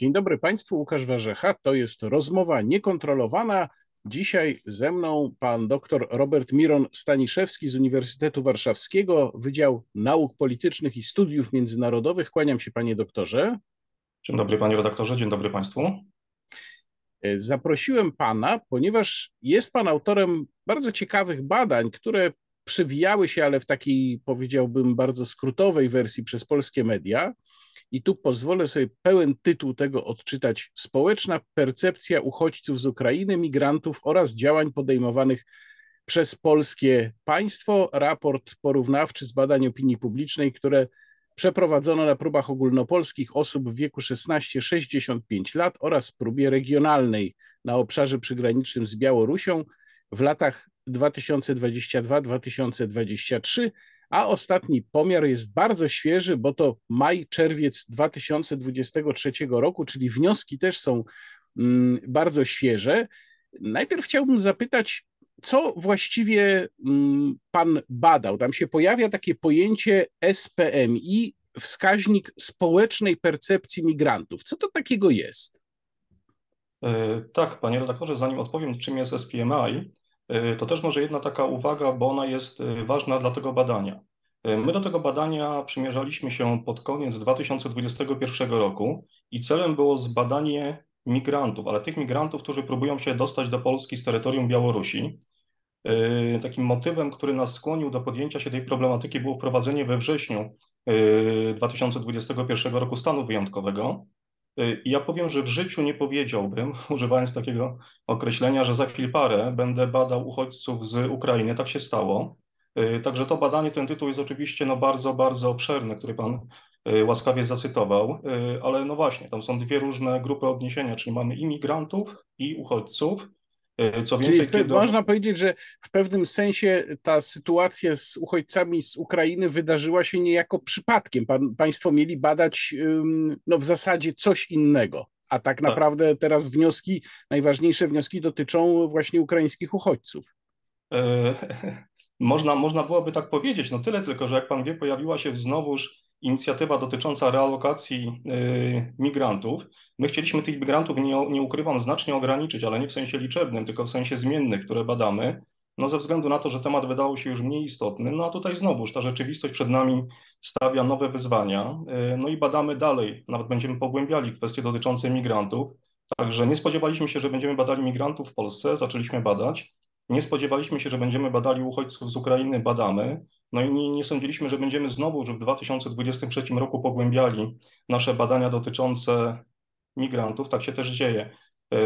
Dzień dobry Państwu, Łukasz Warzecha. To jest rozmowa niekontrolowana. Dzisiaj ze mną pan dr Robert Miron Staniszewski z Uniwersytetu Warszawskiego, Wydział Nauk Politycznych i Studiów Międzynarodowych. Kłaniam się panie doktorze. Dzień dobry panie redaktorze, dzień dobry państwu. Zaprosiłem pana, ponieważ jest pan autorem bardzo ciekawych badań, które przewijały się, ale w takiej powiedziałbym bardzo skrótowej wersji przez polskie media. I tu pozwolę sobie pełen tytuł tego odczytać: Społeczna percepcja uchodźców z Ukrainy, migrantów oraz działań podejmowanych przez polskie państwo. Raport porównawczy z badań opinii publicznej, które przeprowadzono na próbach ogólnopolskich osób w wieku 16-65 lat oraz próbie regionalnej na obszarze przygranicznym z Białorusią w latach 2022-2023 a ostatni pomiar jest bardzo świeży, bo to maj, czerwiec 2023 roku, czyli wnioski też są mm, bardzo świeże. Najpierw chciałbym zapytać, co właściwie mm, pan badał? Tam się pojawia takie pojęcie SPMI, wskaźnik społecznej percepcji migrantów. Co to takiego jest? E, tak, panie redaktorze, zanim odpowiem, czym jest SPMI, to też może jedna taka uwaga, bo ona jest e, ważna dla tego badania. E, my do tego badania przymierzaliśmy się pod koniec 2021 roku i celem było zbadanie migrantów, ale tych migrantów, którzy próbują się dostać do Polski z terytorium Białorusi. Takim motywem, który nas skłonił do podjęcia się tej problematyki, było wprowadzenie we wrześniu 2021 roku stanu wyjątkowego. Y, ja powiem, że w życiu nie powiedziałbym, używając takiego określenia, że za chwil parę będę badał uchodźców z Ukrainy. Tak się stało. Y, także to badanie, ten tytuł jest oczywiście no bardzo, bardzo obszerny, który Pan y, łaskawie zacytował, ale no właśnie, tam są dwie różne grupy odniesienia, czyli mamy imigrantów i uchodźców. E, co więcej, Czyli kiedy... można powiedzieć, że w pewnym sensie ta sytuacja z uchodźcami z Ukrainy wydarzyła się niejako przypadkiem. Pan, państwo mieli badać no, w zasadzie coś innego, a tak, tak naprawdę teraz wnioski, najważniejsze wnioski dotyczą właśnie ukraińskich uchodźców. E, można, można byłoby tak powiedzieć, no tyle tylko, że jak pan wie, pojawiła się znowuż inicjatywa dotycząca realokacji y, migrantów. My chcieliśmy tych migrantów, nie, nie ukrywam, znacznie ograniczyć, ale nie w sensie liczebnym, tylko w sensie zmiennych, które badamy. No ze względu na to, że temat wydawał się już mniej istotny, no a tutaj znowuż ta rzeczywistość przed nami stawia nowe wyzwania, y, no i badamy dalej, nawet będziemy pogłębiali kwestie dotyczące migrantów. Także nie spodziewaliśmy się, że będziemy badali migrantów w Polsce, zaczęliśmy badać. Nie spodziewaliśmy się, że będziemy badali uchodźców z Ukrainy, badamy. No i nie, nie sądziliśmy, że będziemy znowu już w 2023 roku pogłębiali nasze badania dotyczące migrantów. Tak się też dzieje. E,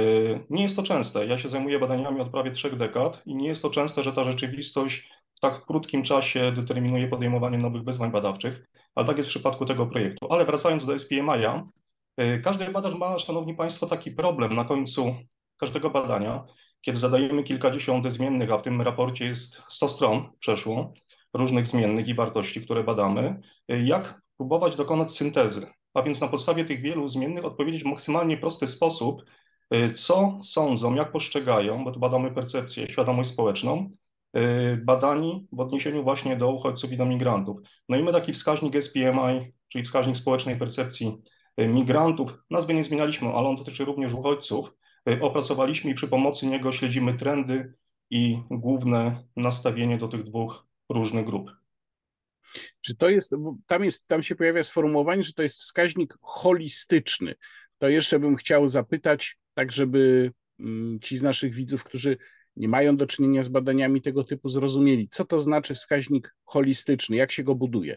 nie jest to częste. Ja się zajmuję badaniami od prawie trzech dekad i nie jest to częste, że ta rzeczywistość w tak krótkim czasie determinuje podejmowanie nowych wyzwań badawczych, ale tak jest w przypadku tego projektu. Ale wracając do SPMI-a, e, każdy badacz ma, szanowni państwo, taki problem na końcu każdego badania, kiedy zadajemy kilkadziesiąt zmiennych, a w tym raporcie jest 100 stron przeszło, różnych zmiennych i wartości, które badamy, jak próbować dokonać syntezy, a więc na podstawie tych wielu zmiennych odpowiedzieć w maksymalnie prosty sposób, co sądzą, jak postrzegają, bo tu badamy percepcję, świadomość społeczną, badani w odniesieniu właśnie do uchodźców i do migrantów. No i my taki wskaźnik SPMI, czyli wskaźnik społecznej percepcji migrantów, nazwy nie zmienialiśmy, ale on dotyczy również uchodźców, opracowaliśmy i przy pomocy niego śledzimy trendy i główne nastawienie do tych dwóch różnych grup. Czy to jest, tam jest, tam się pojawia sformułowanie, że to jest wskaźnik holistyczny. To jeszcze bym chciał zapytać, tak żeby mm, ci z naszych widzów, którzy nie mają do czynienia z badaniami tego typu, zrozumieli, co to znaczy wskaźnik holistyczny, jak się go buduje.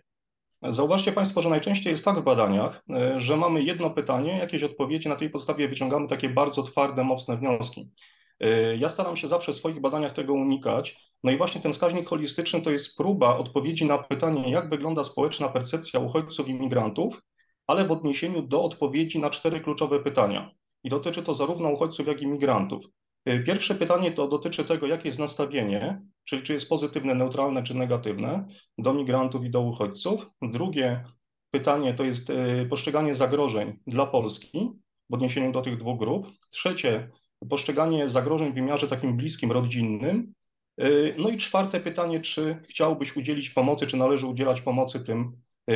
Zauważcie Państwo, że najczęściej jest tak w badaniach, e, że mamy jedno pytanie, jakieś odpowiedzi, na tej podstawie wyciągamy takie bardzo twarde, mocne wnioski. E, ja staram się zawsze w swoich badaniach tego unikać. No i właśnie ten wskaźnik holistyczny to jest próba odpowiedzi na pytanie, jak wygląda społeczna percepcja uchodźców i migrantów, ale w odniesieniu do odpowiedzi na cztery kluczowe pytania. I dotyczy to zarówno uchodźców, jak i migrantów. E, pierwsze pytanie to dotyczy tego, jakie jest nastawienie, czyli czy jest pozytywne, neutralne czy negatywne do migrantów i do uchodźców. Drugie pytanie to jest e, postrzeganie zagrożeń dla Polski w odniesieniu do tych dwóch grup. Trzecie, postrzeganie zagrożeń w wymiarze takim bliskim, rodzinnym. E, no i czwarte pytanie, czy chciałbyś udzielić pomocy, czy należy udzielać pomocy tym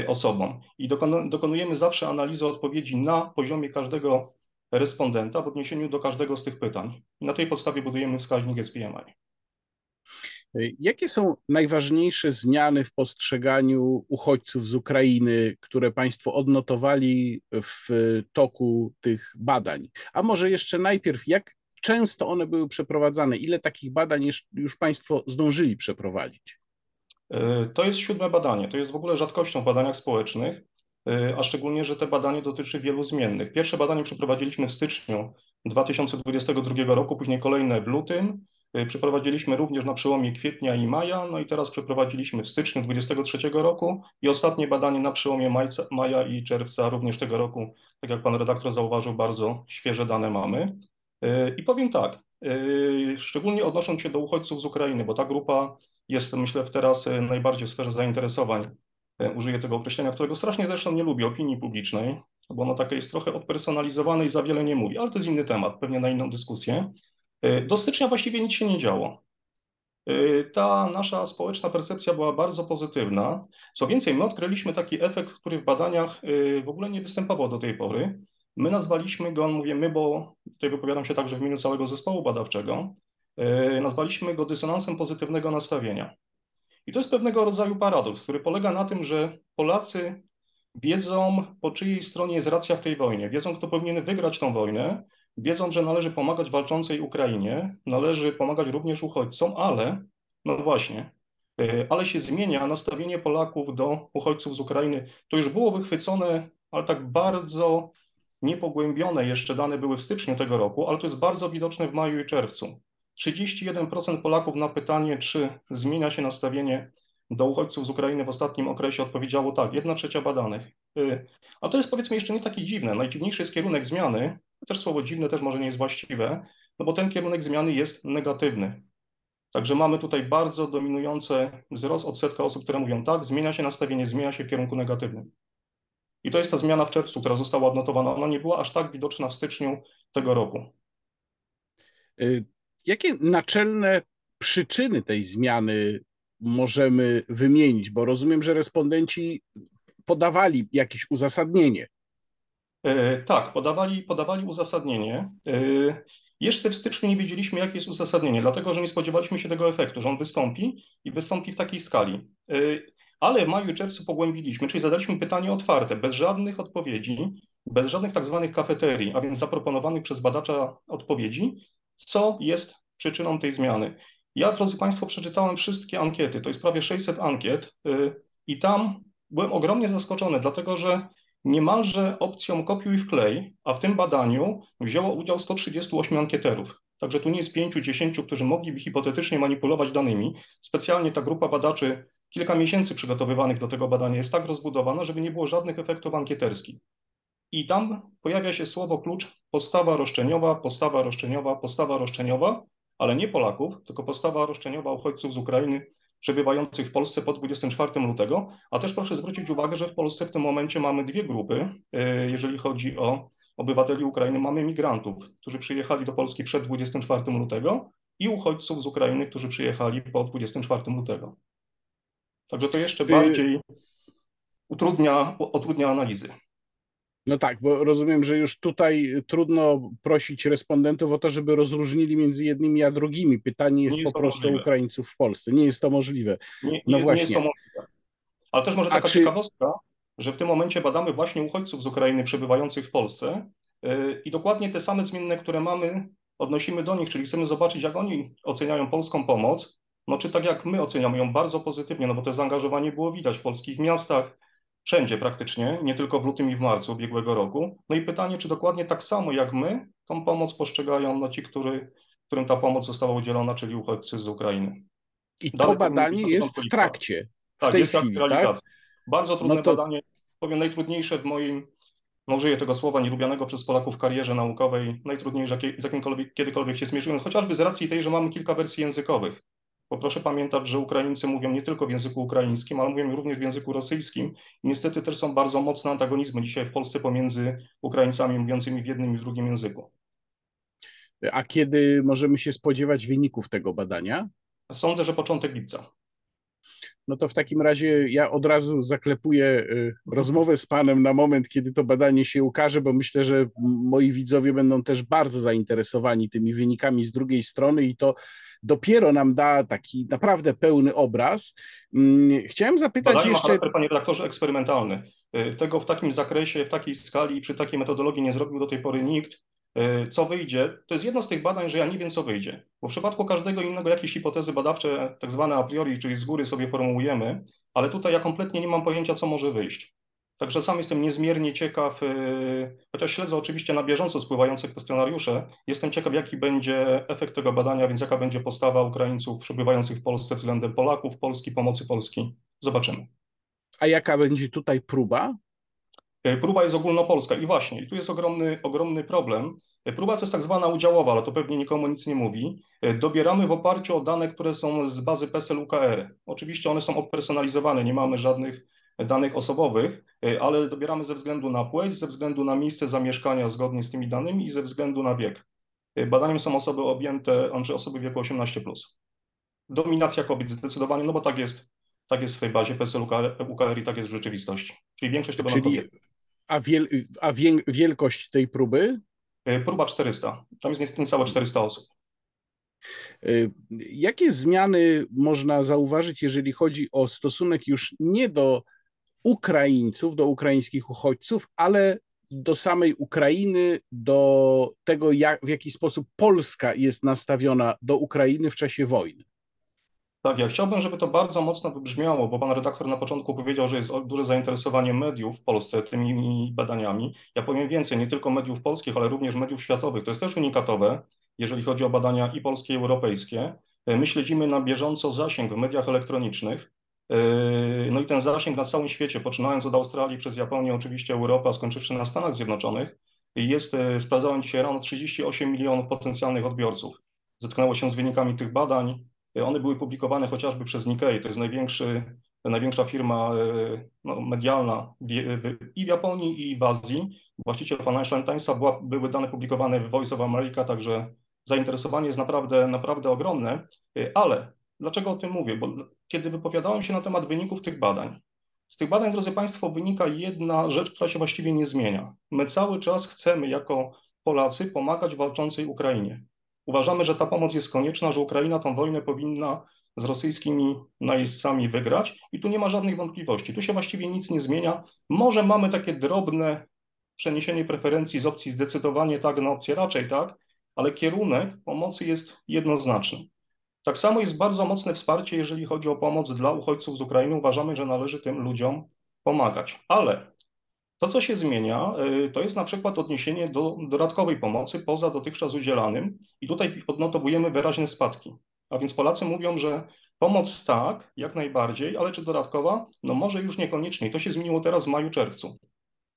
osobom. I dokonujemy zawsze analizy odpowiedzi na poziomie każdego respondenta w odniesieniu do każdego z tych pytań. Na tej podstawie budujemy wskaźnik SPMI. Jakie są najważniejsze zmiany w postrzeganiu uchodźców z Ukrainy, które Państwo odnotowali w toku tych badań? A może jeszcze najpierw, jak często one były przeprowadzane? Ile takich badań już Państwo zdążyli przeprowadzić? E, to jest siódme badanie. To jest w ogóle rzadkością w badaniach społecznych, e, a szczególnie, że te badanie dotyczy wielu zmiennych. Pierwsze badanie przeprowadziliśmy w styczniu 2022 roku, później kolejne w lutym. E, przeprowadziliśmy również na przełomie kwietnia i maja, no i teraz przeprowadziliśmy w styczniu 2023 roku i ostatnie badanie na przełomie majca, maja i czerwca również tego roku. Tak jak pan redaktor zauważył, bardzo świeże dane mamy. I powiem tak, szczególnie odnosząc się do uchodźców z Ukrainy, bo ta grupa jest, myślę, teraz e, najbardziej w sferze zainteresowań. E, użyję tego określenia, którego strasznie zresztą nie lubię, opinii publicznej, bo ono takie jest trochę odpersonalizowane i za wiele nie mówi, ale to jest inny temat, pewnie na inną dyskusję. E, do stycznia właściwie nic się nie działo. Ta nasza społeczna percepcja była bardzo pozytywna. Co więcej, my odkryliśmy taki efekt, który w badaniach w ogóle nie występował do tej pory. My nazwaliśmy go, mówię my, bo tutaj wypowiadam się także w imieniu całego zespołu badawczego, E, nazwaliśmy go dysonansem pozytywnego nastawienia. I to jest pewnego rodzaju paradoks, który polega na tym, że Polacy wiedzą, po czyjej stronie jest racja w tej wojnie, wiedzą, kto powinien wygrać tą wojnę, wiedzą, że należy pomagać walczącej Ukrainie, należy pomagać również uchodźcom, ale, no właśnie, e, ale się zmienia nastawienie Polaków do uchodźców z Ukrainy. To już było wychwycone, ale tak bardzo niepogłębione jeszcze dane były w styczniu tego roku, ale to jest bardzo widoczne w maju i czerwcu. 31% Polaków na pytanie, czy zmienia się nastawienie do uchodźców z Ukrainy w ostatnim okresie odpowiedziało tak, jedna trzecia badanych. Y, a to jest powiedzmy jeszcze nie taki dziwne. Najdziwniejszy jest kierunek zmiany, też słowo dziwne też może nie jest właściwe, no bo ten kierunek zmiany jest negatywny. Także mamy tutaj bardzo dominujący wzrost odsetka osób, które mówią tak, zmienia się nastawienie, zmienia się w kierunku negatywnym. I to jest ta zmiana w czerwcu, która została odnotowana. Ona nie była aż tak widoczna w styczniu tego roku. Y, Jakie naczelne przyczyny tej zmiany możemy wymienić? Bo rozumiem, że respondenci podawali jakieś uzasadnienie. E, tak, podawali, podawali uzasadnienie. E, jeszcze w styczniu nie wiedzieliśmy, jakie jest uzasadnienie, dlatego że nie spodziewaliśmy się tego efektu, że on wystąpi i wystąpi w takiej skali. Ale w maju i czerwcu pogłębiliśmy, czyli zadaliśmy pytanie otwarte, bez żadnych odpowiedzi, bez żadnych tak zwanych kafeterii, a więc zaproponowanych przez badacza odpowiedzi, co jest przyczyną tej zmiany. Ja, drodzy Państwo, przeczytałem wszystkie ankiety, to jest prawie 600 ankiet y, i tam byłem ogromnie zaskoczony, dlatego że niemalże opcją kopiuj wklej, a w tym badaniu wzięło udział 138 ankieterów. Także tu nie jest 5-10, którzy mogliby hipotetycznie manipulować danymi. Specjalnie ta grupa badaczy kilka miesięcy przygotowywanych do tego badania jest tak rozbudowana, żeby nie było żadnych efektów ankieterskich. I tam pojawia się słowo klucz postawa roszczeniowa, postawa roszczeniowa, postawa roszczeniowa, ale nie Polaków, tylko postawa roszczeniowa uchodźców z Ukrainy przebywających w Polsce po 24 lutego. A też proszę zwrócić uwagę, że w Polsce w tym momencie mamy dwie grupy, e, jeżeli chodzi o obywateli Ukrainy. Mamy migrantów, którzy przyjechali do Polski przed 24 lutego i uchodźców z Ukrainy, którzy przyjechali po 24 lutego. Także to jeszcze bardziej utrudnia, utrudnia analizy. No tak, bo rozumiem, że już tutaj trudno prosić respondentów o to, żeby rozróżnili między jednymi a drugimi. Pytanie jest, jest po prostu możliwe. Ukraińców w Polsce. Nie jest to możliwe. Nie, no nie, właśnie. Nie jest to możliwe. Ale też może taka czy... ciekawostka, że w tym momencie badamy właśnie uchodźców z Ukrainy przebywających w Polsce yy, i dokładnie te same zmienne, które mamy, odnosimy do nich, czyli chcemy zobaczyć, jak oni oceniają polską pomoc. No czy tak jak my oceniamy ją bardzo pozytywnie, no bo to zaangażowanie było widać w polskich miastach, wszędzie praktycznie, nie tylko w lutym i w marcu ubiegłego roku. No i pytanie, czy dokładnie tak samo jak my tą pomoc postrzegają no ci, który, którym ta pomoc została udzielona, czyli uchodźcy z Ukrainy. I Dalej to badanie jest w trakcie, w tak, tej chwili, tak? Bardzo trudne no to... badanie, powiem najtrudniejsze w moim, no użyję tego słowa nielubianego przez Polaków karierze naukowej, najtrudniejsze, z jakim kiedykolwiek się zmierzyłem, chociażby z racji tej, że mamy kilka wersji językowych. Bo proszę pamiętać, że Ukraińcy mówią nie tylko w języku ukraińskim, ale mówią również w języku rosyjskim. I niestety też są bardzo mocne antagonizmy dzisiaj w Polsce pomiędzy Ukraińcami mówiącymi w jednym i w drugim języku. A kiedy możemy się spodziewać wyników tego badania? Sądzę, że początek lipca. No to w takim razie ja od razu zaklepuję y, rozmowę z Panem na moment, kiedy to badanie się ukaże, bo myślę, że moi widzowie będą też bardzo zainteresowani tymi wynikami z drugiej strony i to dopiero nam da taki naprawdę pełny obraz. Mm, chciałem zapytać Badanie jeszcze... ma charakter, panie redaktorze, eksperymentalny. Y, tego w takim zakresie, w takiej skali i przy takiej metodologii nie zrobił do tej pory nikt. Y, co wyjdzie, to jest jedno z tych badań, że ja nie wiem, co wyjdzie. Bo w przypadku każdego innego jakieś hipotezy badawcze, tak zwane a priori, czyli z góry sobie formułujemy, ale tutaj ja kompletnie nie mam pojęcia, co może wyjść. Także sam jestem niezmiernie ciekaw, y, chociaż śledzę oczywiście na bieżąco spływające kwestionariusze, jestem ciekaw, jaki będzie efekt tego badania, więc jaka będzie postawa Ukraińców przebywających w Polsce względem Polaków, Polski, pomocy Polski. Zobaczymy. A jaka będzie tutaj próba? Y, próba jest ogólnopolska i właśnie, i tu jest ogromny, ogromny problem. Y, próba to jest tak zwana udziałowa, ale to pewnie nikomu nic nie mówi. Dobieramy w oparciu o dane, które są z bazy PESEL UKR. Oczywiście one są odpersonalizowane, nie mamy żadnych danych osobowych, ale dobieramy ze względu na płeć, ze względu na miejsce zamieszkania zgodnie z tymi danymi i ze względu na wiek. Badaniem są osoby objęte, znaczy osoby wieku 18+. Plus. Dominacja kobiet zdecydowanie, no bo tak jest, tak jest w tej bazie PESEL UKR i tak jest w rzeczywistości. Czyli większość to Czyli, kobiety. A, wiel, a wielkość tej próby? Y, próba 400. Tam jest niecałe 400 osób. Jakie zmiany można zauważyć, jeżeli chodzi o stosunek już nie do Ukraińców, do ukraińskich uchodźców, ale do samej Ukrainy, do tego, jak, w jaki sposób Polska jest nastawiona do Ukrainy w czasie wojny. Tak, ja chciałbym, żeby to bardzo mocno wybrzmiało, bo pan redaktor na początku powiedział, że jest duże zainteresowanie mediów w Polsce tymi badaniami. Ja powiem więcej, nie tylko mediów polskich, ale również mediów światowych. To jest też unikatowe, jeżeli chodzi o badania i polskie, i europejskie. My śledzimy na bieżąco zasięg w mediach elektronicznych. Yy, no i ten zasięg na całym świecie, poczynając od Australii, przez Japonię, oczywiście Europę, a skończywszy na Stanach Zjednoczonych, jest, yy, sprawdzałem dzisiaj rano, 38 milionów potencjalnych odbiorców. Zetknęło się z wynikami tych badań. One były publikowane chociażby przez Nikkei, to jest największy, największa firma no, medialna w, w, i w Japonii, i w Azji. Właściciel Financial Timesa była, były dane publikowane w Voice of America, także zainteresowanie jest naprawdę, naprawdę ogromne, ale Dlaczego o tym mówię? Bo kiedy wypowiadałem się na temat wyników tych badań, z tych badań, drodzy Państwo, wynika jedna rzecz, która się właściwie nie zmienia. My cały czas chcemy jako Polacy pomagać walczącej Ukrainie. Uważamy, że ta pomoc jest konieczna, że Ukraina tą wojnę powinna z rosyjskimi najeźdźcami wygrać i tu nie ma żadnych wątpliwości. Tu się właściwie nic nie zmienia. Może mamy takie drobne przeniesienie preferencji z opcji zdecydowanie tak na opcję raczej tak, ale kierunek pomocy jest jednoznaczny. Tak samo jest bardzo mocne wsparcie, jeżeli chodzi o pomoc dla uchodźców z Ukrainy. Uważamy, że należy tym ludziom pomagać. Ale to, co się zmienia, y, to jest na przykład odniesienie do dodatkowej pomocy poza dotychczas udzielanym i tutaj odnotowujemy wyraźne spadki. A więc Polacy mówią, że pomoc tak, jak najbardziej, ale czy dodatkowa? No może już niekoniecznie. To się zmieniło teraz w maju, czerwcu.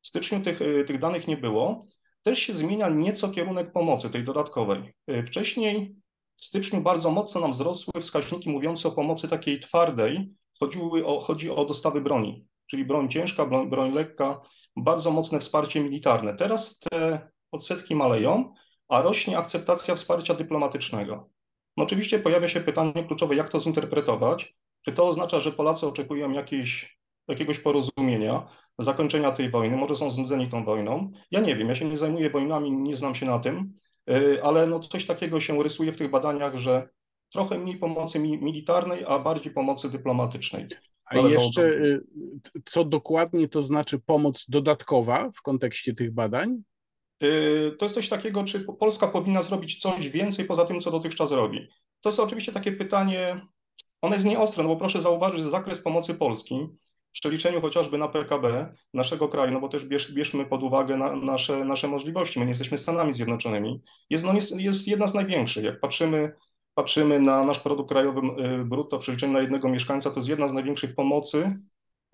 W styczniu tych, y, tych danych nie było. Też się zmienia nieco kierunek pomocy tej dodatkowej. Y, wcześniej w styczniu bardzo mocno nam wzrosły wskaźniki mówiące o pomocy takiej twardej. Chodziły o, chodzi o dostawy broni, czyli broń ciężka, broń, lekka, bardzo mocne wsparcie militarne. Teraz te odsetki maleją, a rośnie akceptacja wsparcia dyplomatycznego. No oczywiście pojawia się pytanie kluczowe, jak to zinterpretować? Czy to oznacza, że Polacy oczekują jakiejś, jakiegoś porozumienia, zakończenia tej wojny, może są znudzeni tą wojną? Ja nie wiem, ja się nie zajmuję wojnami, nie znam się na tym, Y, ale no coś takiego się rysuje w tych badaniach, że trochę mniej pomocy militarnej, a bardziej pomocy dyplomatycznej. A jeszcze y, co dokładnie to znaczy pomoc dodatkowa w kontekście tych badań? Y, to jest coś takiego, czy Polska powinna zrobić coś więcej poza tym, co dotychczas robi. To jest oczywiście takie pytanie, one jest nieostre, no bo proszę zauważyć, że zakres pomocy Polski w przeliczeniu chociażby na PKB naszego kraju, no bo też bierz, bierzmy pod uwagę na, nasze, nasze możliwości, my nie jesteśmy Stanami Zjednoczonymi, jest, no, jest, jest jedna z największych. Jak patrzymy, patrzymy na nasz produkt krajowy y, brutto w przeliczeniu na jednego mieszkańca, to jest jedna z największych pomocy,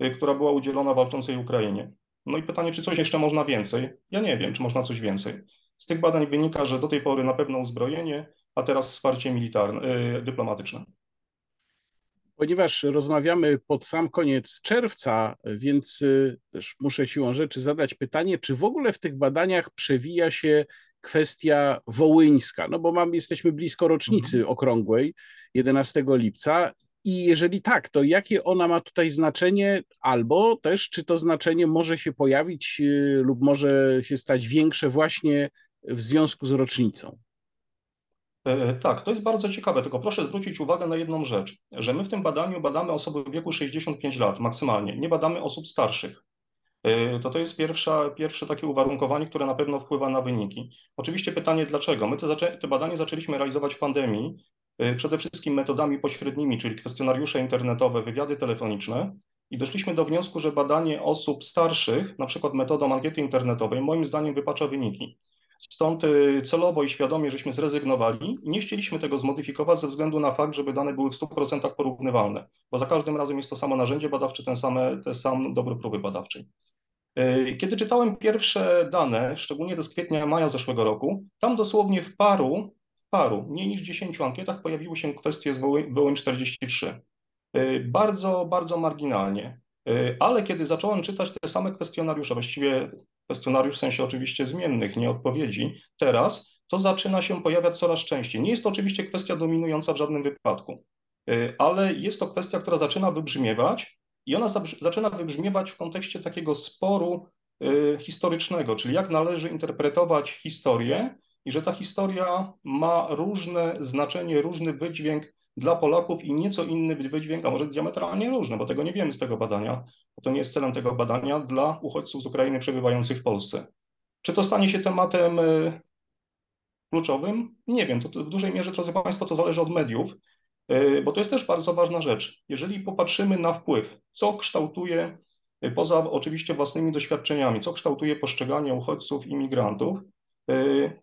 y, która była udzielona walczącej Ukrainie. No i pytanie, czy coś jeszcze można więcej? Ja nie wiem, czy można coś więcej. Z tych badań wynika, że do tej pory na pewno uzbrojenie, a teraz wsparcie militarne, yy, dyplomatyczne. Ponieważ rozmawiamy pod sam koniec czerwca, więc y, też muszę siłą rzeczy zadać pytanie, czy w ogóle w tych badaniach przewija się kwestia wołyńska, no bo mam, jesteśmy blisko rocznicy mhm. okrągłej, 11 lipca. I jeżeli tak, to jakie ona ma tutaj znaczenie, albo też czy to znaczenie może się pojawić lub może się stać większe właśnie w związku z rocznicą? E, tak, to jest bardzo ciekawe, tylko proszę zwrócić uwagę na jedną rzecz, że my w tym badaniu badamy osoby w wieku 65 lat maksymalnie, nie badamy osób starszych. E, to to jest pierwsza, pierwsze takie uwarunkowanie, które na pewno wpływa na wyniki. Oczywiście pytanie dlaczego? My te, te badanie zaczęliśmy realizować w pandemii, e, przede wszystkim metodami pośrednimi, czyli kwestionariusze internetowe, wywiady telefoniczne i doszliśmy do wniosku, że badanie osób starszych, na przykład metodą ankiety internetowej, moim zdaniem wypacza wyniki. Stąd y, celowo i świadomie żeśmy zrezygnowali i nie chcieliśmy tego zmodyfikować ze względu na fakt, żeby dane były w 100% porównywalne, bo za każdym razem jest to samo narzędzie badawcze, ten, same, sam dobór próby badawczej. Y, kiedy czytałem pierwsze dane, szczególnie z kwietnia, maja zeszłego roku, tam dosłownie w paru, w paru, mniej niż 10 ankietach pojawiły się kwestie z WM 43. Y, bardzo, bardzo marginalnie. Ale kiedy zacząłem czytać te same kwestionariusze, właściwie kwestionariusz w sensie oczywiście zmiennych, nie odpowiedzi, teraz to zaczyna się pojawiać coraz częściej. Nie jest to oczywiście kwestia dominująca w żadnym wypadku, ale jest to kwestia, która zaczyna wybrzmiewać i ona zaczyna wybrzmiewać w kontekście takiego sporu y, historycznego, czyli jak należy interpretować historię i że ta historia ma różne znaczenie, różny wydźwięk dla Polaków i nieco inny wydźwięk, a może diametralnie różny, bo tego nie wiemy z tego badania, bo to nie jest celem tego badania dla uchodźców z Ukrainy przebywających w Polsce. Czy to stanie się tematem y, kluczowym? Nie wiem. To, w dużej mierze, drodzy Państwo, to zależy od mediów, bo to jest też bardzo ważna rzecz. Jeżeli popatrzymy na wpływ, co kształtuje, y, poza oczywiście własnymi doświadczeniami, co kształtuje postrzeganie uchodźców, imigrantów,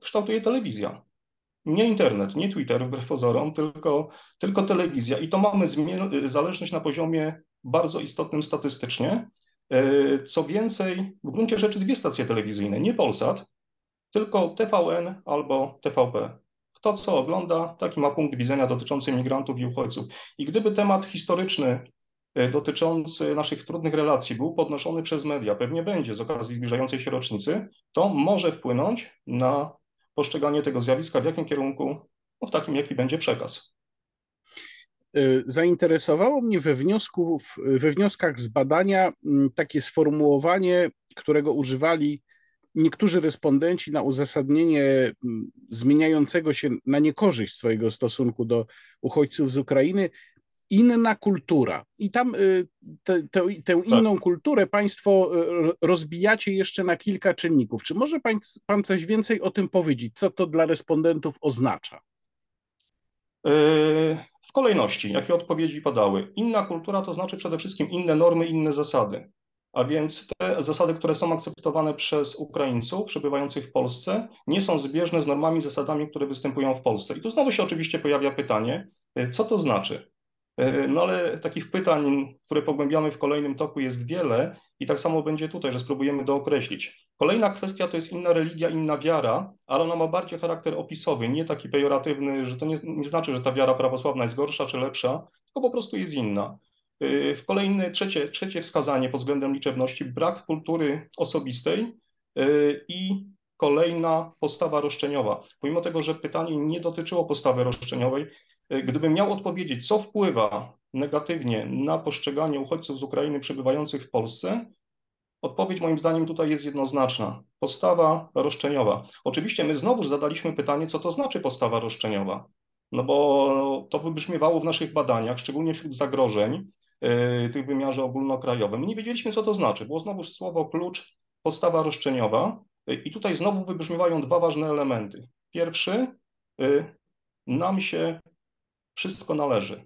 kształtuje telewizja nie internet, nie Twitter wbrew pozorom, tylko, tylko telewizja. I to mamy zależność na poziomie bardzo istotnym statystycznie. E, co więcej, w gruncie rzeczy dwie stacje telewizyjne, nie Polsat, tylko TVN albo TVP. Kto co ogląda, taki ma punkt widzenia dotyczący migrantów i uchodźców. I gdyby temat historyczny e, dotyczący naszych trudnych relacji był podnoszony przez media, pewnie będzie z okazji zbliżającej się rocznicy, to może wpłynąć na postrzeganie tego zjawiska, w jakim kierunku, no w takim, jaki będzie przekaz. Y, zainteresowało mnie we, wniosku, we wnioskach z badania takie sformułowanie, którego używali niektórzy respondenci na uzasadnienie mm, zmieniającego się na niekorzyść swojego stosunku do uchodźców z Ukrainy, inna kultura. I tam y, te, te, tę tak. inną tak. kulturę Państwo y, rozbijacie jeszcze na kilka czynników. Czy może pan, pan coś więcej o tym powiedzieć? Co to dla respondentów oznacza? Y, w kolejności, jakie odpowiedzi padały? Inna kultura to znaczy przede wszystkim inne normy, inne zasady. A więc te zasady, które są akceptowane przez Ukraińców przebywających w Polsce, nie są zbieżne z normami, zasadami, które występują w Polsce. I tu znowu się oczywiście pojawia pytanie, co to znaczy? E, no ale takich pytań, które pogłębiamy w kolejnym toku jest wiele i tak samo będzie tutaj, że spróbujemy dookreślić. Kolejna kwestia to jest inna religia, inna wiara, ale ona ma bardziej charakter opisowy, nie taki pejoratywny, że to nie, nie znaczy, że ta wiara prawosławna jest gorsza czy lepsza, tylko po prostu jest inna. E, w kolejne, trzecie, trzecie wskazanie pod względem liczebności, brak kultury osobistej e, i kolejna postawa roszczeniowa. Pomimo tego, że pytanie nie dotyczyło postawy roszczeniowej, Gdybym miał odpowiedzieć, co wpływa negatywnie na postrzeganie uchodźców z Ukrainy przebywających w Polsce, odpowiedź moim zdaniem tutaj jest jednoznaczna. Postawa roszczeniowa. Oczywiście my znowuż zadaliśmy pytanie, co to znaczy postawa roszczeniowa. No bo to wybrzmiewało w naszych badaniach, szczególnie wśród zagrożeń tych w wymiarze ogólnokrajowym. Nie wiedzieliśmy, co to znaczy. Było znowuż słowo klucz, postawa roszczeniowa. Yy, I tutaj znowu wybrzmiewają dwa ważne elementy. Pierwszy, yy, nam się wszystko należy.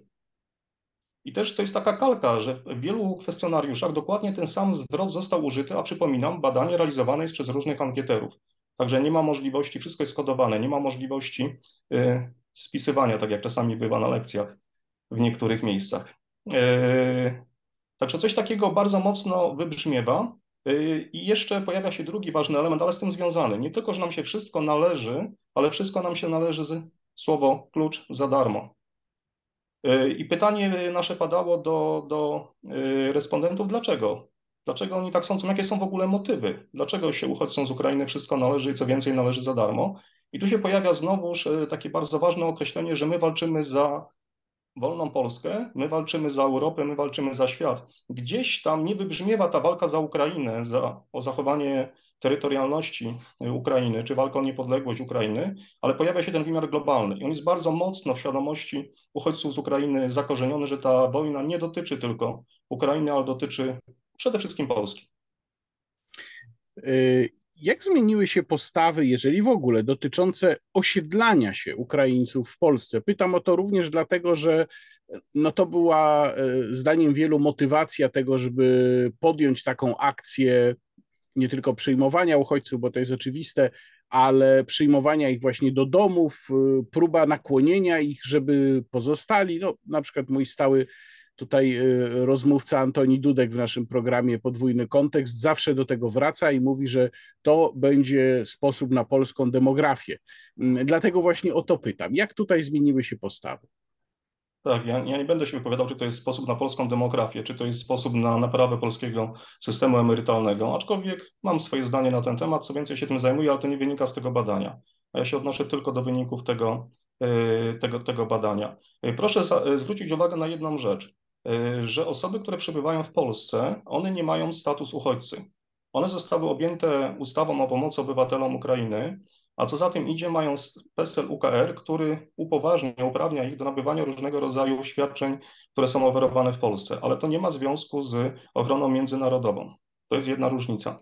I też to jest taka kalka, że w wielu kwestionariuszach dokładnie ten sam zwrot został użyty, a przypominam, badanie realizowane jest przez różnych ankieterów. Także nie ma możliwości, wszystko jest skodowane, nie ma możliwości y, spisywania, tak jak czasami bywa na lekcjach w niektórych miejscach. Y, także coś takiego bardzo mocno wybrzmiewa. Y, I jeszcze pojawia się drugi ważny element, ale z tym związany. Nie tylko, że nam się wszystko należy, ale wszystko nam się należy z słowo klucz za darmo. E, I pytanie nasze padało do, do respondentów, dlaczego? Dlaczego oni tak sądzą? Jakie są w ogóle motywy? Dlaczego się uchodźcom z Ukrainy wszystko należy i co więcej należy za darmo? I tu się pojawia znowuż takie bardzo ważne określenie, że my walczymy za wolną Polskę, my walczymy za Europę, my walczymy za świat. Gdzieś tam nie wybrzmiewa ta walka za Ukrainę, za, o zachowanie terytorialności Ukrainy, czy walka o niepodległość Ukrainy, ale pojawia się ten wymiar globalny i on jest bardzo mocno w świadomości uchodźców z Ukrainy zakorzeniony, że ta wojna nie dotyczy tylko Ukrainy, ale dotyczy przede wszystkim Polski. Jak zmieniły się postawy, jeżeli w ogóle, dotyczące osiedlania się Ukraińców w Polsce? Pytam o to również dlatego, że no to była y, zdaniem wielu motywacja tego, żeby podjąć taką akcję nie tylko przyjmowania uchodźców, bo to jest oczywiste, ale przyjmowania ich właśnie do domów, y, próba nakłonienia ich, żeby pozostali. No, na przykład mój stały tutaj y, rozmówca Antoni Dudek w naszym programie Podwójny Kontekst zawsze do tego wraca i mówi, że to będzie sposób na polską demografię. Mm, dlatego właśnie o to pytam. Jak tutaj zmieniły się postawy? Tak, ja, ja, nie będę się wypowiadał, czy to jest sposób na polską demografię, czy to jest sposób na naprawę polskiego systemu emerytalnego, aczkolwiek mam swoje zdanie na ten temat, co więcej się tym zajmuję, ale to nie wynika z tego badania. A ja się odnoszę tylko do wyników tego, y, tego, tego badania. Y, proszę za, zwrócić uwagę na jedną rzecz, że osoby, które przebywają w Polsce, one nie mają status uchodźcy. One zostały objęte ustawą o pomocy obywatelom Ukrainy, a co za tym idzie, mają PESEL UKR, który upoważnia, uprawnia ich do nabywania różnego rodzaju świadczeń, które są oferowane w Polsce, ale to nie ma związku z ochroną międzynarodową. To jest jedna różnica.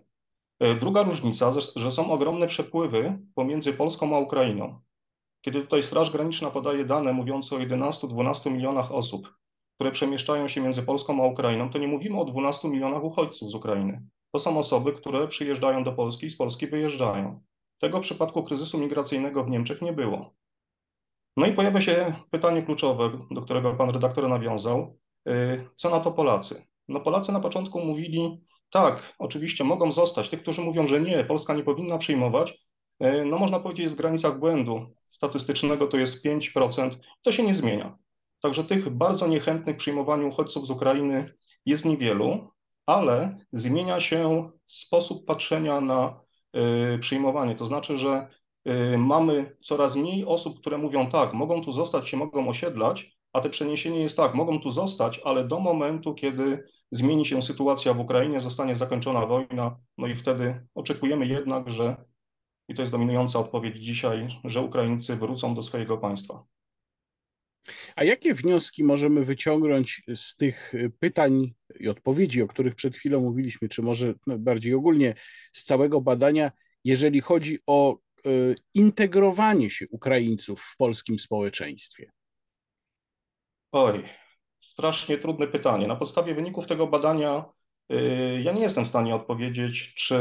E, druga różnica, że są ogromne przepływy pomiędzy Polską a Ukrainą. Kiedy tutaj Straż Graniczna podaje dane mówiące o 11-12 milionach osób, które przemieszczają się między Polską a Ukrainą, to nie mówimy o 12 milionach uchodźców z Ukrainy. To są osoby, które przyjeżdżają do Polski i z Polski wyjeżdżają. Tego w przypadku kryzysu migracyjnego w Niemczech nie było. No i pojawia się pytanie kluczowe, do którego pan redaktor nawiązał. Y, co na to Polacy? No Polacy na początku mówili, tak, oczywiście mogą zostać. Tych, którzy mówią, że nie, Polska nie powinna przyjmować, y, no można powiedzieć, jest w granicach błędu statystycznego, to jest 5%. To się nie zmienia. Także tych bardzo niechętnych przyjmowaniu uchodźców z Ukrainy jest niewielu, ale zmienia się sposób patrzenia na Y, przyjmowanie. To znaczy, że y, mamy coraz mniej osób, które mówią tak, mogą tu zostać, się mogą osiedlać, a te przeniesienie jest tak, mogą tu zostać, ale do momentu, kiedy zmieni się sytuacja w Ukrainie, zostanie zakończona wojna, no i wtedy oczekujemy jednak, że, i to jest dominująca odpowiedź dzisiaj, że Ukraińcy wrócą do swojego państwa. A jakie wnioski możemy wyciągnąć z tych pytań i odpowiedzi, o których przed chwilą mówiliśmy, czy może bardziej ogólnie z całego badania, jeżeli chodzi o y, integrowanie się Ukraińców w polskim społeczeństwie? Oj, strasznie trudne pytanie. Na podstawie wyników tego badania y, ja nie jestem w stanie odpowiedzieć, czy,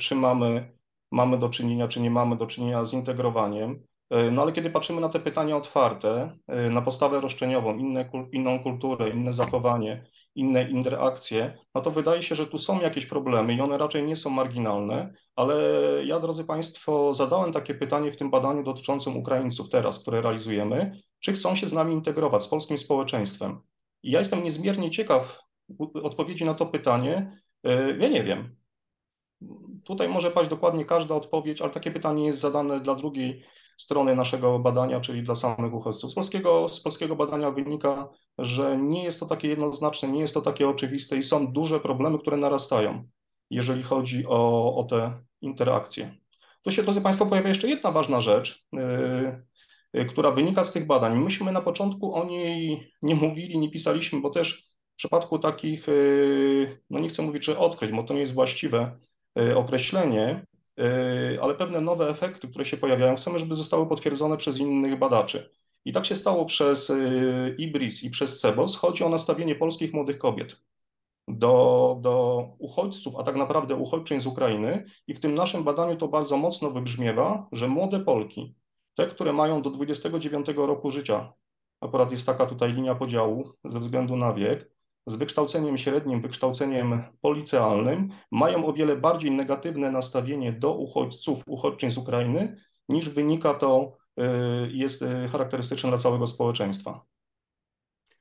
czy mamy, mamy do czynienia, czy nie mamy do czynienia z integrowaniem. E, no ale kiedy patrzymy na te pytania otwarte, e, na postawę roszczeniową, inne, inną kulturę, inne zachowanie, inne interakcje, no to wydaje się, że tu są jakieś problemy i one raczej nie są marginalne, ale ja, drodzy Państwo, zadałem takie pytanie w tym badaniu dotyczącym Ukraińców teraz, które realizujemy, czy chcą się z nami integrować, z polskim społeczeństwem. I ja jestem niezmiernie ciekaw odpowiedzi na to pytanie. E, ja nie wiem. Tutaj może paść dokładnie każda odpowiedź, ale takie pytanie jest zadane dla drugiej strony naszego badania, czyli dla samych uchodźców. Z polskiego, z polskiego badania wynika, że nie jest to takie jednoznaczne, nie jest to takie oczywiste i są duże problemy, które narastają, jeżeli chodzi o, o te interakcje. Tu się, drodzy Państwo, pojawia jeszcze jedna ważna rzecz, yy, która wynika z tych badań. Myśmy na początku o niej nie mówili, nie pisaliśmy, bo też w przypadku takich, yy, no nie chcę mówić, czy odkryć, bo to nie jest właściwe yy, określenie, Yy, ale pewne nowe efekty, które się pojawiają, chcemy, żeby zostały potwierdzone przez innych badaczy. I tak się stało przez yy, IBRIS i przez CEBOS. Chodzi o nastawienie polskich młodych kobiet do, do uchodźców, a tak naprawdę uchodźczyń z Ukrainy. I w tym naszym badaniu to bardzo mocno wybrzmiewa, że młode Polki, te, które mają do 29 roku życia, akurat jest taka tutaj linia podziału ze względu na wiek, z wykształceniem średnim, wykształceniem policealnym mają o wiele bardziej negatywne nastawienie do uchodźców, uchodźczyń z Ukrainy, niż wynika to, y, jest y, charakterystyczne dla całego społeczeństwa.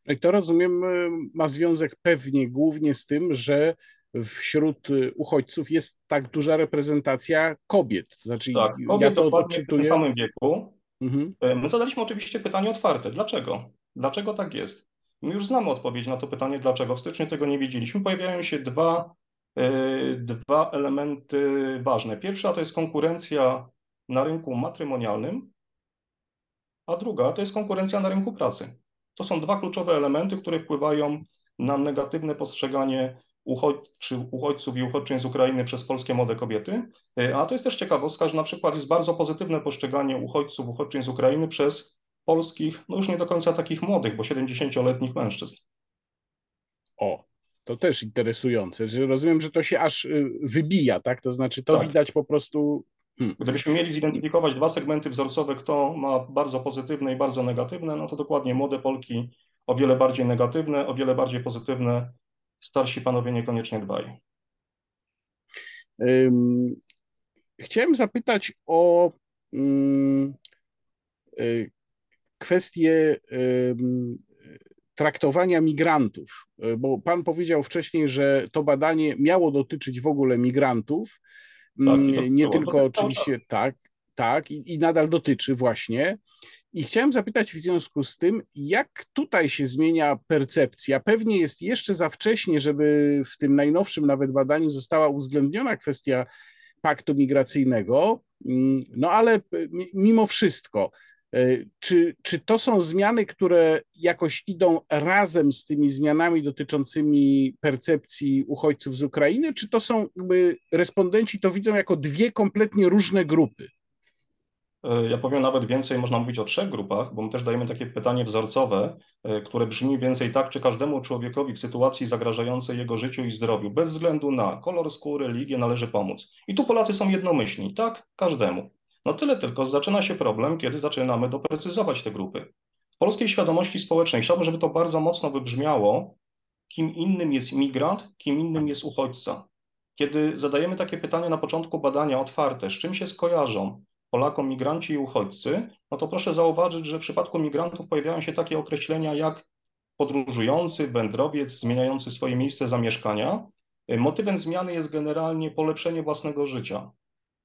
No I to rozumiem, y, ma związek pewnie głównie z tym, że wśród uchodźców jest tak duża reprezentacja kobiet. Znaczy, tak, kobiet ja to odczytuję... w tym samym wieku. Mhm. My zadaliśmy oczywiście pytanie otwarte. Dlaczego? Dlaczego tak jest? My już znamy odpowiedź na to pytanie, dlaczego. W styczniu tego nie wiedzieliśmy. Pojawiają się dwa, yy, dwa elementy ważne. Pierwsza to jest konkurencja na rynku matrymonialnym, a druga to jest konkurencja na rynku pracy. To są dwa kluczowe elementy, które wpływają na negatywne postrzeganie uchodźczy, uchodźców i uchodźczyń z Ukrainy przez polskie młode kobiety. E, a to jest też ciekawostka, że na przykład jest bardzo pozytywne postrzeganie uchodźców, uchodźczyń z Ukrainy przez polskich, no już nie do końca takich młodych, bo 70-letnich mężczyzn. O, to też interesujące. Rozumiem, że to się aż y, wybija, tak? To znaczy to tak. widać po prostu. Hmm. Gdybyśmy mieli zidentyfikować dwa segmenty wzorcowe, kto ma bardzo pozytywne i bardzo negatywne, no to dokładnie młode Polki o wiele bardziej negatywne, o wiele bardziej pozytywne starsi panowie niekoniecznie dbali. Chciałem zapytać o mm, y, kwestię traktowania migrantów, bo pan powiedział wcześniej, że to badanie miało dotyczyć w ogóle migrantów. Tak, nie tylko oczywiście tak, tak, i, i nadal dotyczy właśnie. I chciałem zapytać w związku z tym, jak tutaj się zmienia percepcja? Pewnie jest jeszcze za wcześnie, żeby w tym najnowszym nawet badaniu została uwzględniona kwestia paktu migracyjnego, mm, no ale mimo wszystko, e, czy, czy to są zmiany, które jakoś idą razem z tymi zmianami dotyczącymi percepcji uchodźców z Ukrainy, czy to są jakby respondenci to widzą jako dwie kompletnie różne grupy? E, ja powiem nawet więcej, można mówić o trzech grupach, bo my też dajemy takie pytanie wzorcowe, e, które brzmi więcej tak, czy każdemu człowiekowi w sytuacji zagrażającej jego życiu i zdrowiu, bez względu na kolor skóry, religię, należy pomóc. I tu Polacy są jednomyślni, tak, każdemu. No tyle tylko, zaczyna się problem, kiedy zaczynamy doprecyzować te grupy. W polskiej świadomości społecznej chciałbym, żeby to bardzo mocno wybrzmiało, kim innym jest migrant, kim innym jest uchodźca. Kiedy zadajemy takie pytanie na początku badania otwarte, z czym się skojarzą, Polakom migranci i uchodźcy, no to proszę zauważyć, że w przypadku migrantów pojawiają się takie określenia jak podróżujący, wędrowiec, zmieniający swoje miejsce zamieszkania. Motywem zmiany jest generalnie polepszenie własnego życia.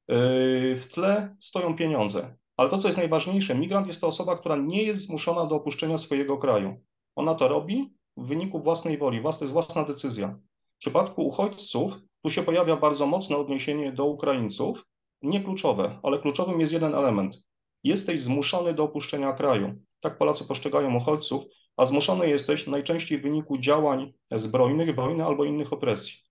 W tle stoją pieniądze. Ale to, co jest najważniejsze, migrant jest to osoba, która nie jest zmuszona do opuszczenia swojego kraju. Ona to robi w wyniku własnej woli, to jest własna decyzja. W przypadku uchodźców tu się pojawia bardzo mocne odniesienie do Ukraińców, nie kluczowe, ale kluczowym jest jeden element. Jesteś zmuszony do opuszczenia kraju. Tak Polacy postrzegają uchodźców, a zmuszony jesteś najczęściej w wyniku działań zbrojnych, wojny albo innych opresji.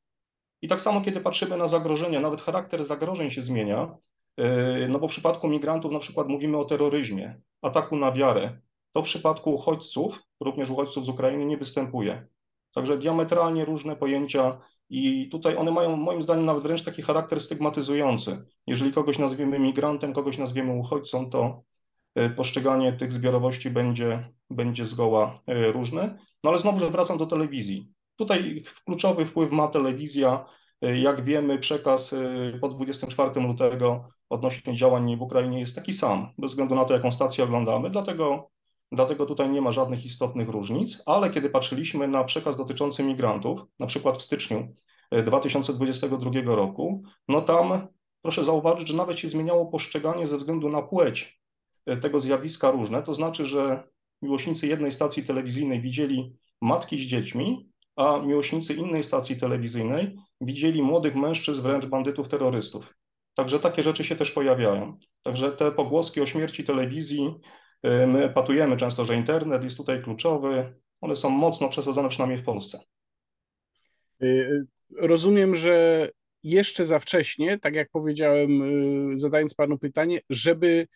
I tak samo, kiedy patrzymy na zagrożenia, nawet charakter zagrożeń się zmienia, yy, no bo w przypadku migrantów na przykład mówimy o terroryzmie, ataku na wiarę. To w przypadku uchodźców, również uchodźców z Ukrainy, nie występuje. Także diametralnie różne pojęcia i tutaj one mają moim zdaniem nawet wręcz taki charakter stygmatyzujący. Jeżeli kogoś nazwiemy migrantem, kogoś nazwiemy uchodźcą, to e, postrzeganie tych zbiorowości będzie, będzie zgoła e, różne. No ale znowu wracam do telewizji. Tutaj kluczowy wpływ ma telewizja. E, jak wiemy, przekaz po 24 lutego odnośnie działań w Ukrainie jest taki sam, bez względu na to, jaką stację oglądamy. Dlatego Dlatego tutaj nie ma żadnych istotnych różnic, ale kiedy patrzyliśmy na przekaz dotyczący migrantów, na przykład w styczniu 2022 e, roku, no tam proszę zauważyć, że nawet się zmieniało postrzeganie ze względu na płeć tego zjawiska różne. To znaczy, że miłośnicy jednej stacji telewizyjnej widzieli matki z dziećmi, a miłośnicy innej stacji telewizyjnej widzieli młodych mężczyzn, wręcz bandytów, terrorystów. Także takie rzeczy się też pojawiają. Także te pogłoski o śmierci telewizji Y, my patujemy często, że internet jest tutaj kluczowy. One są mocno przesadzone, przynajmniej w Polsce. Y, rozumiem, że jeszcze za wcześnie, tak jak powiedziałem, y, zadając panu pytanie, żeby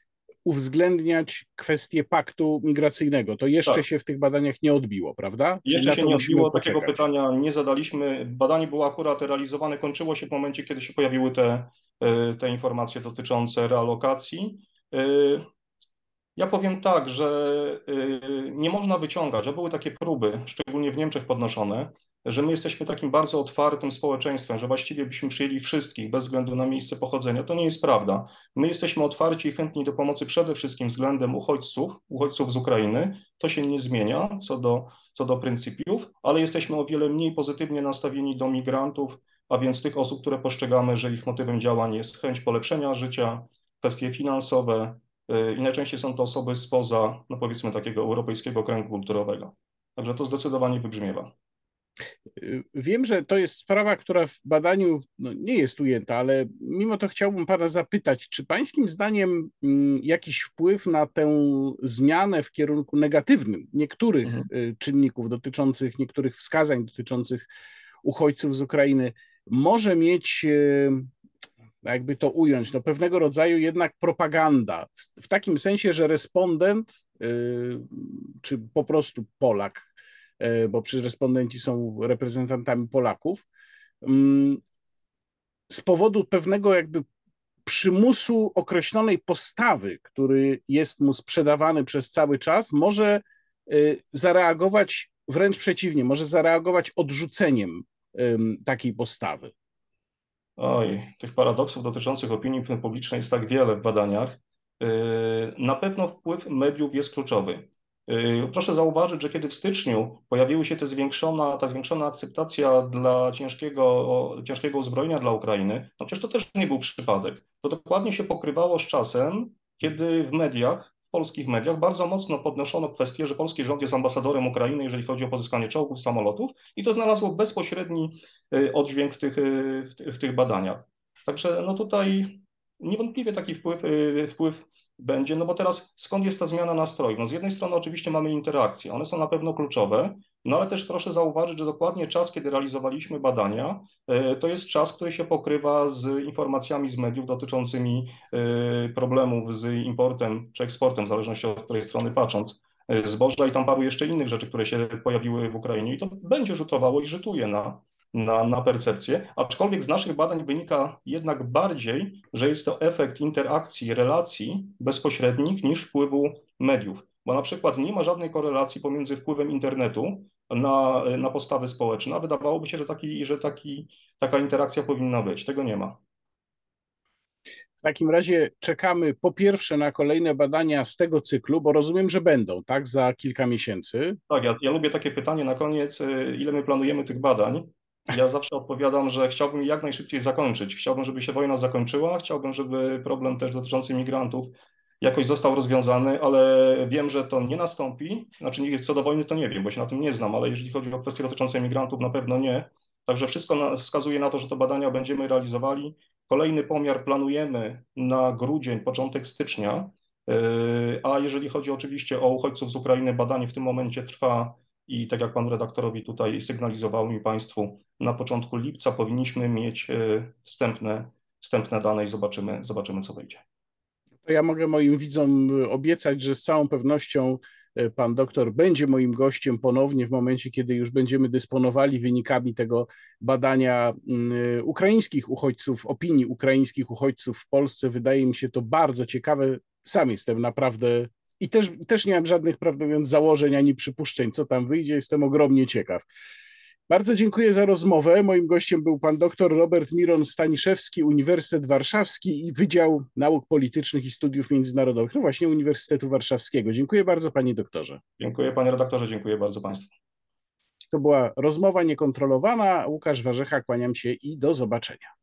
uwzględniać kwestię paktu migracyjnego. To jeszcze tak. się w tych badaniach nie odbiło, prawda? Jeszcze się nie odbiło, poczekać. takiego pytania nie zadaliśmy. Badanie było akurat realizowane, kończyło się w momencie, kiedy się pojawiły te, te informacje dotyczące realokacji. Ja powiem tak, że y, nie można wyciągać, a były takie próby, szczególnie w Niemczech podnoszone, że my jesteśmy takim bardzo otwartym społeczeństwem, że właściwie byśmy przyjęli wszystkich bez względu na miejsce pochodzenia. To nie jest prawda. My jesteśmy otwarci i chętni do pomocy przede wszystkim względem uchodźców, uchodźców z Ukrainy. To się nie zmienia co do, co do pryncypiów, ale jesteśmy o wiele mniej pozytywnie nastawieni do migrantów, a więc tych osób, które postrzegamy, że ich motywem działań jest chęć polepszenia życia, kwestie finansowe, i najczęściej są to osoby spoza, no powiedzmy, takiego europejskiego kręgu kulturowego. Także to zdecydowanie wybrzmiewa. Wiem, że to jest sprawa, która w badaniu no, nie jest ujęta, ale mimo to chciałbym Pana zapytać, czy Pańskim zdaniem mm, jakiś wpływ na tę zmianę w kierunku negatywnym niektórych mhm. Y, czynników dotyczących, niektórych wskazań dotyczących uchodźców z Ukrainy może mieć, y, jakby to ująć, no pewnego rodzaju jednak propaganda, w, w takim sensie, że respondent, y, czy po prostu Polak, E, bo przecież respondenci są reprezentantami Polaków, mm, z powodu pewnego jakby przymusu określonej postawy, który jest mu sprzedawany przez cały czas, może e, zareagować wręcz przeciwnie, może zareagować odrzuceniem takiej postawy. Oj, tych paradoksów dotyczących opinii publicznej jest tak wiele w badaniach. E, na pewno wpływ mediów jest kluczowy. Y, proszę zauważyć, że kiedy w styczniu pojawiła się ta zwiększona, ta zwiększona akceptacja dla ciężkiego, ciężkiego uzbrojenia dla Ukrainy, no przecież to też nie był przypadek. To dokładnie się pokrywało z czasem, kiedy w mediach, polskich mediach bardzo mocno podnoszono kwestię, że polski rząd jest ambasadorem Ukrainy, jeżeli chodzi o pozyskanie czołgów, samolotów i to znalazło bezpośredni y, oddźwięk w tych, y, w tych badaniach. Także no tutaj niewątpliwie taki wpływ, wpływ będzie, no bo teraz skąd jest ta zmiana nastrojów? No z jednej strony oczywiście mamy interakcje, one są na pewno kluczowe, no ale też proszę zauważyć, że dokładnie czas, kiedy realizowaliśmy badania, e, to jest czas, który się pokrywa z informacjami z mediów dotyczącymi e, problemów z importem czy eksportem, w zależności od której strony patrząc e, zboża i tam paru jeszcze innych rzeczy, które się pojawiły w Ukrainie i to będzie rzutowało i rzutuje na, na, na percepcję, aczkolwiek z naszych badań wynika jednak bardziej, że jest to efekt interakcji, relacji bezpośrednich niż wpływu mediów. Bo na przykład nie ma żadnej korelacji pomiędzy wpływem internetu na, na postawy społeczne, a wydawałoby się, że, taki, że taki, taka interakcja powinna być. Tego nie ma. W takim razie czekamy po pierwsze na kolejne badania z tego cyklu, bo rozumiem, że będą, tak, za kilka miesięcy. Tak, ja, ja lubię takie pytanie na koniec, y, ile my planujemy tych badań. Ja zawsze odpowiadam, że chciałbym jak najszybciej zakończyć. Chciałbym, żeby się wojna zakończyła, chciałbym, żeby problem też dotyczący migrantów jakoś został rozwiązany, ale wiem, że to nie nastąpi. Znaczy, co do wojny to nie wiem, bo się na tym nie znam, ale jeżeli chodzi o kwestie dotyczące migrantów, na pewno nie. Także wszystko wskazuje na to, że te badania będziemy realizowali. Kolejny pomiar planujemy na grudzień, początek stycznia. Yy, a jeżeli chodzi oczywiście o uchodźców z Ukrainy, badanie w tym momencie trwa i tak jak pan redaktorowi tutaj sygnalizował mi państwu, na początku lipca powinniśmy mieć e, wstępne, wstępne dane i zobaczymy, zobaczymy, co wyjdzie. To ja mogę moim widzom obiecać, że z całą pewnością e, pan doktor będzie moim gościem ponownie w momencie, kiedy już będziemy dysponowali wynikami tego badania mm, e, ukraińskich uchodźców, opinii ukraińskich uchodźców w Polsce. Wydaje mi się to bardzo ciekawe. Sam jestem naprawdę i też, też nie mam żadnych, prawdę mówiąc, założeń ani przypuszczeń, co tam wyjdzie. Jestem ogromnie ciekaw. Bardzo dziękuję za rozmowę. Moim gościem był pan dr Robert Miron Staniszewski, Uniwersytet Warszawski i Wydział Nauk Politycznych i Studiów Międzynarodowych, no właśnie Uniwersytetu Warszawskiego. Dziękuję bardzo panie doktorze. Dziękuję panie redaktorze, dziękuję bardzo państwu. To była rozmowa niekontrolowana. Łukasz Warzecha, kłaniam się i do zobaczenia.